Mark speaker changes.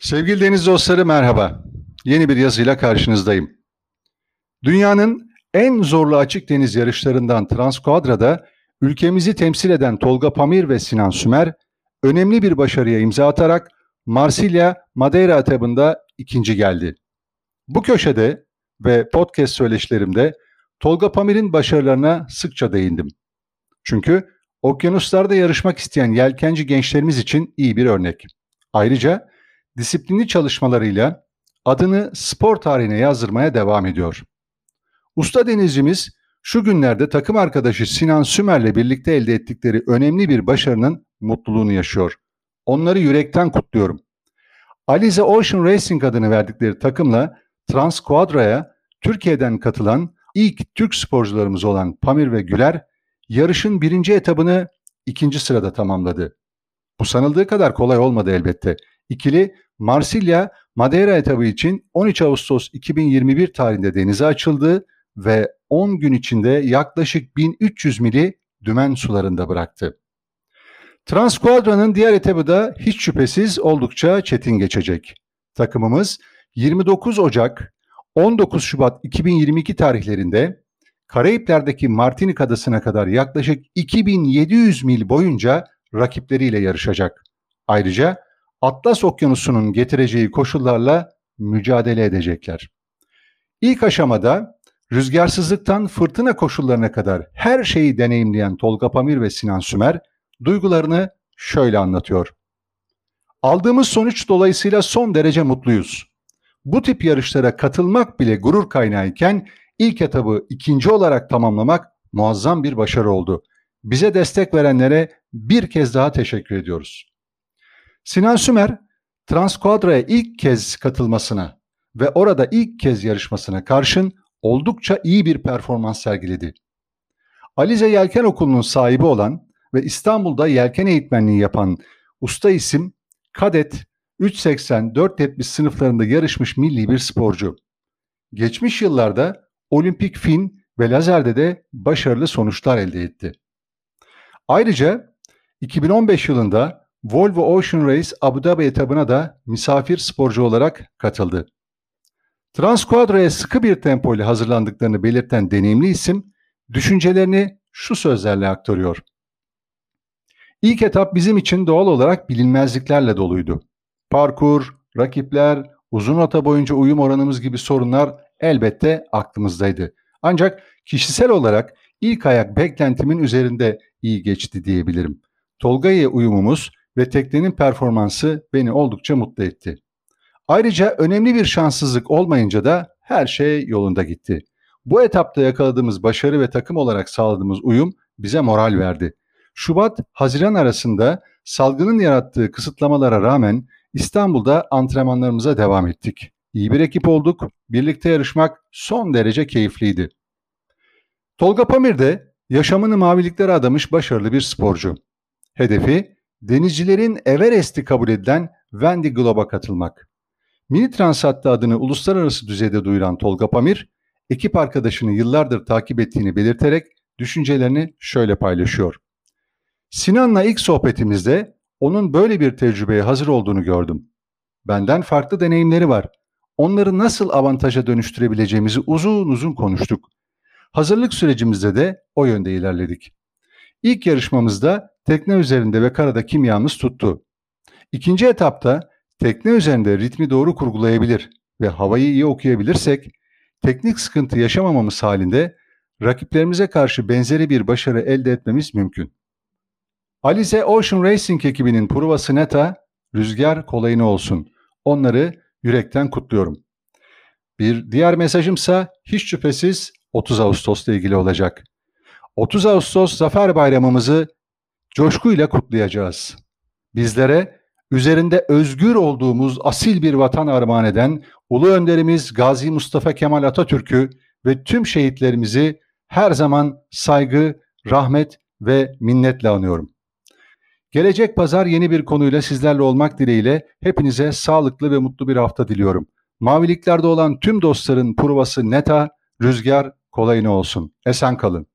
Speaker 1: Sevgili deniz dostları merhaba. Yeni bir yazıyla karşınızdayım. Dünyanın en zorlu açık deniz yarışlarından Transquadra'da ülkemizi temsil eden Tolga Pamir ve Sinan Sümer önemli bir başarıya imza atarak Marsilya Madeira etabında ikinci geldi. Bu köşede ve podcast söyleşilerimde Tolga Pamir'in başarılarına sıkça değindim. Çünkü okyanuslarda yarışmak isteyen yelkenci gençlerimiz için iyi bir örnek. Ayrıca disiplinli çalışmalarıyla adını spor tarihine yazdırmaya devam ediyor. Usta denizcimiz şu günlerde takım arkadaşı Sinan Sümer'le birlikte elde ettikleri önemli bir başarının mutluluğunu yaşıyor. Onları yürekten kutluyorum. Alize Ocean Racing adını verdikleri takımla Transquadra'ya Türkiye'den katılan ilk Türk sporcularımız olan Pamir ve Güler yarışın birinci etabını ikinci sırada tamamladı. Bu sanıldığı kadar kolay olmadı elbette. İkili Marsilya Madeira etabı için 13 Ağustos 2021 tarihinde denize açıldı ve 10 gün içinde yaklaşık 1300 mili dümen sularında bıraktı. Transquadra'nın diğer etabı da hiç şüphesiz oldukça çetin geçecek. Takımımız 29 Ocak 19 Şubat 2022 tarihlerinde Karayipler'deki Martinik Adası'na kadar yaklaşık 2700 mil boyunca rakipleriyle yarışacak. Ayrıca Atlas Okyanusu'nun getireceği koşullarla mücadele edecekler. İlk aşamada rüzgarsızlıktan fırtına koşullarına kadar her şeyi deneyimleyen Tolga Pamir ve Sinan Sümer duygularını şöyle anlatıyor. Aldığımız sonuç dolayısıyla son derece mutluyuz. Bu tip yarışlara katılmak bile gurur kaynağıyken ilk etabı ikinci olarak tamamlamak muazzam bir başarı oldu. Bize destek verenlere bir kez daha teşekkür ediyoruz. Sinan Sümer, Transquadra'ya ilk kez katılmasına ve orada ilk kez yarışmasına karşın oldukça iyi bir performans sergiledi. Alize Yelken Okulu'nun sahibi olan ve İstanbul'da yelken eğitmenliği yapan usta isim kadet 380-470 sınıflarında yarışmış milli bir sporcu. Geçmiş yıllarda olimpik fin ve lazerde de başarılı sonuçlar elde etti. Ayrıca 2015 yılında Volvo Ocean Race Abu Dhabi etabına da misafir sporcu olarak katıldı. Transquadra'ya sıkı bir tempo ile hazırlandıklarını belirten deneyimli isim, düşüncelerini şu sözlerle aktarıyor. İlk etap bizim için doğal olarak bilinmezliklerle doluydu. Parkur, rakipler, uzun ata boyunca uyum oranımız gibi sorunlar elbette aklımızdaydı. Ancak kişisel olarak ilk ayak beklentimin üzerinde iyi geçti diyebilirim. Tolga'ya uyumumuz ve teknenin performansı beni oldukça mutlu etti. Ayrıca önemli bir şanssızlık olmayınca da her şey yolunda gitti. Bu etapta yakaladığımız başarı ve takım olarak sağladığımız uyum bize moral verdi. Şubat-Haziran arasında salgının yarattığı kısıtlamalara rağmen İstanbul'da antrenmanlarımıza devam ettik. İyi bir ekip olduk, birlikte yarışmak son derece keyifliydi. Tolga Pamir de yaşamını maviliklere adamış başarılı bir sporcu. Hedefi denizcilerin Everest'i kabul edilen Wendy Globe'a katılmak. Mini Transat'ta adını uluslararası düzeyde duyuran Tolga Pamir, ekip arkadaşını yıllardır takip ettiğini belirterek düşüncelerini şöyle paylaşıyor. Sinan'la ilk sohbetimizde onun böyle bir tecrübeye hazır olduğunu gördüm. Benden farklı deneyimleri var. Onları nasıl avantaja dönüştürebileceğimizi uzun uzun konuştuk. Hazırlık sürecimizde de o yönde ilerledik. İlk yarışmamızda tekne üzerinde ve karada kimyamız tuttu. İkinci etapta tekne üzerinde ritmi doğru kurgulayabilir ve havayı iyi okuyabilirsek teknik sıkıntı yaşamamamız halinde rakiplerimize karşı benzeri bir başarı elde etmemiz mümkün. Alize Ocean Racing ekibinin provası neta, rüzgar kolayına olsun. Onları yürekten kutluyorum. Bir diğer mesajımsa hiç şüphesiz 30 Ağustos'la ilgili olacak. 30 Ağustos Zafer Bayramımızı coşkuyla kutlayacağız. Bizlere üzerinde özgür olduğumuz asil bir vatan armağan eden Ulu Önderimiz Gazi Mustafa Kemal Atatürk'ü ve tüm şehitlerimizi her zaman saygı, rahmet ve minnetle anıyorum. Gelecek pazar yeni bir konuyla sizlerle olmak dileğiyle hepinize sağlıklı ve mutlu bir hafta diliyorum. Maviliklerde olan tüm dostların provası neta, rüzgar kolayına olsun. Esen kalın.